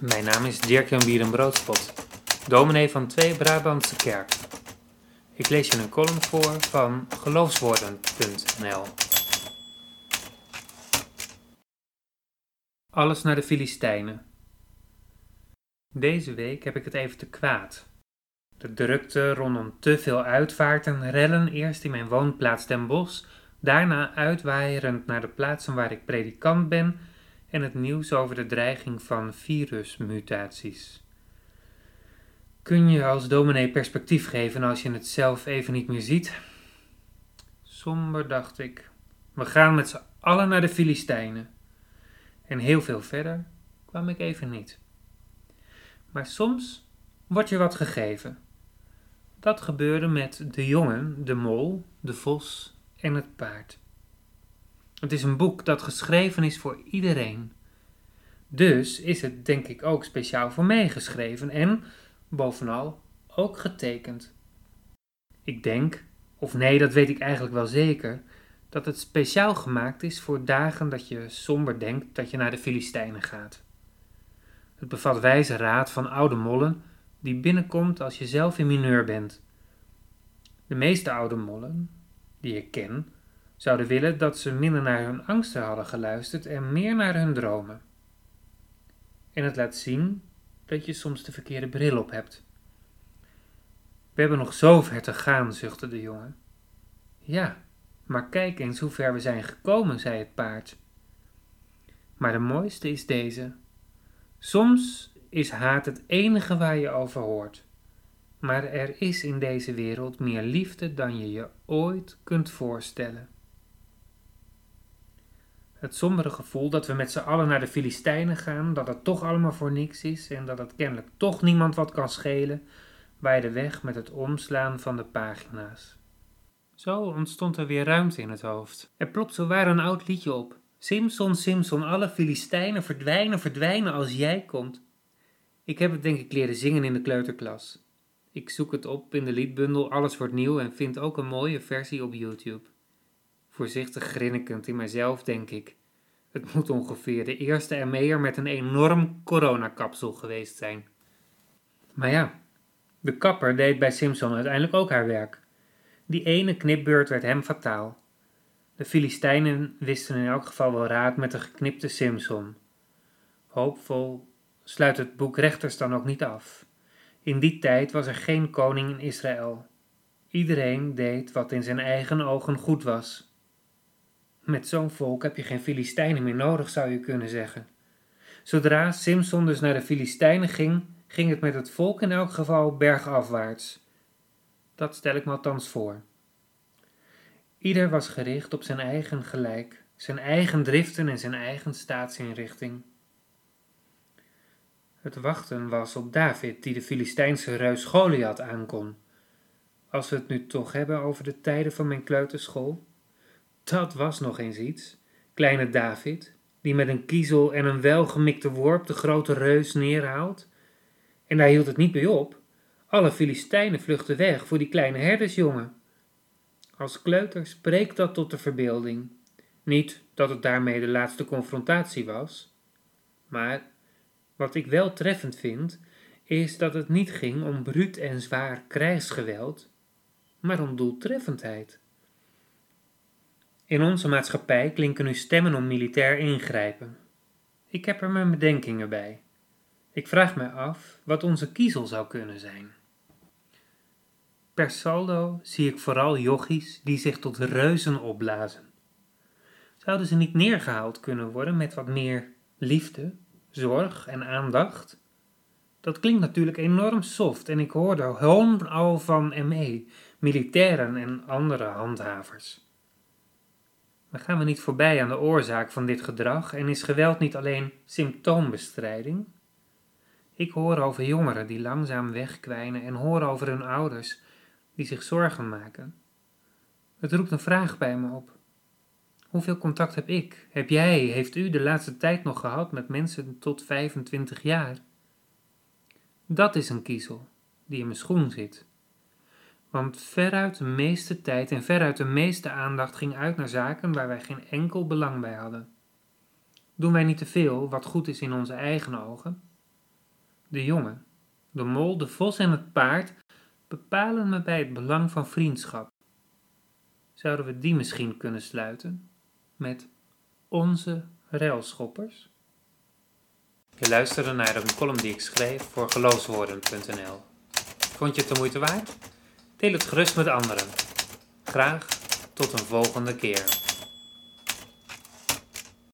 Mijn naam is Dirk-Jan Bierenbroodspot, dominee van Twee Brabantse Kerk. Ik lees je een column voor van geloofswoorden.nl. Alles naar de Filistijnen. Deze week heb ik het even te kwaad. De drukte rondom te veel uitvaarten rellen eerst in mijn woonplaats Den Bosch, daarna uitwaaierend naar de plaatsen waar ik predikant ben en het nieuws over de dreiging van virusmutaties. Kun je als dominee perspectief geven als je het zelf even niet meer ziet? Somber dacht ik. We gaan met z'n allen naar de Filistijnen. En heel veel verder kwam ik even niet. Maar soms wordt je wat gegeven. Dat gebeurde met de jongen, de mol, de vos en het paard. Het is een boek dat geschreven is voor iedereen. Dus is het denk ik ook speciaal voor mij geschreven en, bovenal, ook getekend. Ik denk, of nee, dat weet ik eigenlijk wel zeker, dat het speciaal gemaakt is voor dagen dat je somber denkt dat je naar de Filistijnen gaat. Het bevat wijze raad van oude mollen die binnenkomt als je zelf in mineur bent. De meeste oude mollen, die ik ken, zouden willen dat ze minder naar hun angsten hadden geluisterd en meer naar hun dromen. En het laat zien dat je soms de verkeerde bril op hebt. We hebben nog zo ver te gaan, zuchtte de jongen. Ja, maar kijk eens hoe ver we zijn gekomen, zei het paard. Maar de mooiste is deze. Soms is haat het enige waar je over hoort. Maar er is in deze wereld meer liefde dan je je ooit kunt voorstellen. Het sombere gevoel dat we met z'n allen naar de Filistijnen gaan, dat het toch allemaal voor niks is en dat het kennelijk toch niemand wat kan schelen, waaide weg met het omslaan van de pagina's. Zo ontstond er weer ruimte in het hoofd. Er plopt zowaar een oud liedje op. Simson, Simson, alle Filistijnen verdwijnen, verdwijnen als jij komt. Ik heb het denk ik leren zingen in de kleuterklas. Ik zoek het op in de liedbundel Alles wordt nieuw en vind ook een mooie versie op YouTube. Voorzichtig grinnikend in mijzelf denk ik. Het moet ongeveer de eerste ME'er met een enorm coronakapsel geweest zijn. Maar ja, de kapper deed bij Simpson uiteindelijk ook haar werk. Die ene knipbeurt werd hem fataal. De Filistijnen wisten in elk geval wel raad met de geknipte Simpson. Hoopvol sluit het boek Rechters dan ook niet af. In die tijd was er geen koning in Israël. Iedereen deed wat in zijn eigen ogen goed was. Met zo'n volk heb je geen Filistijnen meer nodig, zou je kunnen zeggen. Zodra Simson dus naar de Filistijnen ging, ging het met het volk in elk geval bergafwaarts. Dat stel ik me althans voor. Ieder was gericht op zijn eigen gelijk, zijn eigen driften en zijn eigen staatsinrichting. Het wachten was op David, die de Filistijnse reus Goliath aankon. Als we het nu toch hebben over de tijden van mijn kleuterschool. Dat was nog eens iets. Kleine David, die met een kiezel en een welgemikte worp de grote reus neerhaalt. En daar hield het niet bij op. Alle Filistijnen vluchtten weg voor die kleine herdersjongen. Als kleuter spreekt dat tot de verbeelding. Niet dat het daarmee de laatste confrontatie was, maar wat ik wel treffend vind, is dat het niet ging om bruut en zwaar krijgsgeweld, maar om doeltreffendheid. In onze maatschappij klinken nu stemmen om militair ingrijpen. Ik heb er mijn bedenkingen bij. Ik vraag me af wat onze kiezel zou kunnen zijn. Per saldo zie ik vooral jochies die zich tot reuzen opblazen. Zouden ze niet neergehaald kunnen worden met wat meer liefde, zorg en aandacht? Dat klinkt natuurlijk enorm soft en ik hoor de hoon al van ME, militairen en andere handhavers. Maar gaan we niet voorbij aan de oorzaak van dit gedrag en is geweld niet alleen symptoombestrijding? Ik hoor over jongeren die langzaam wegkwijnen en hoor over hun ouders die zich zorgen maken. Het roept een vraag bij me op. Hoeveel contact heb ik, heb jij, heeft u de laatste tijd nog gehad met mensen tot 25 jaar? Dat is een kiezel die in mijn schoen zit. Want veruit de meeste tijd en veruit de meeste aandacht ging uit naar zaken waar wij geen enkel belang bij hadden. Doen wij niet te veel wat goed is in onze eigen ogen? De jongen, de mol, de vos en het paard bepalen me bij het belang van vriendschap. Zouden we die misschien kunnen sluiten met onze railschoppers? Je luisterde naar een column die ik schreef voor geloofswoorden.nl. Vond je het de moeite waard? Deel het gerust met anderen. Graag tot een volgende keer.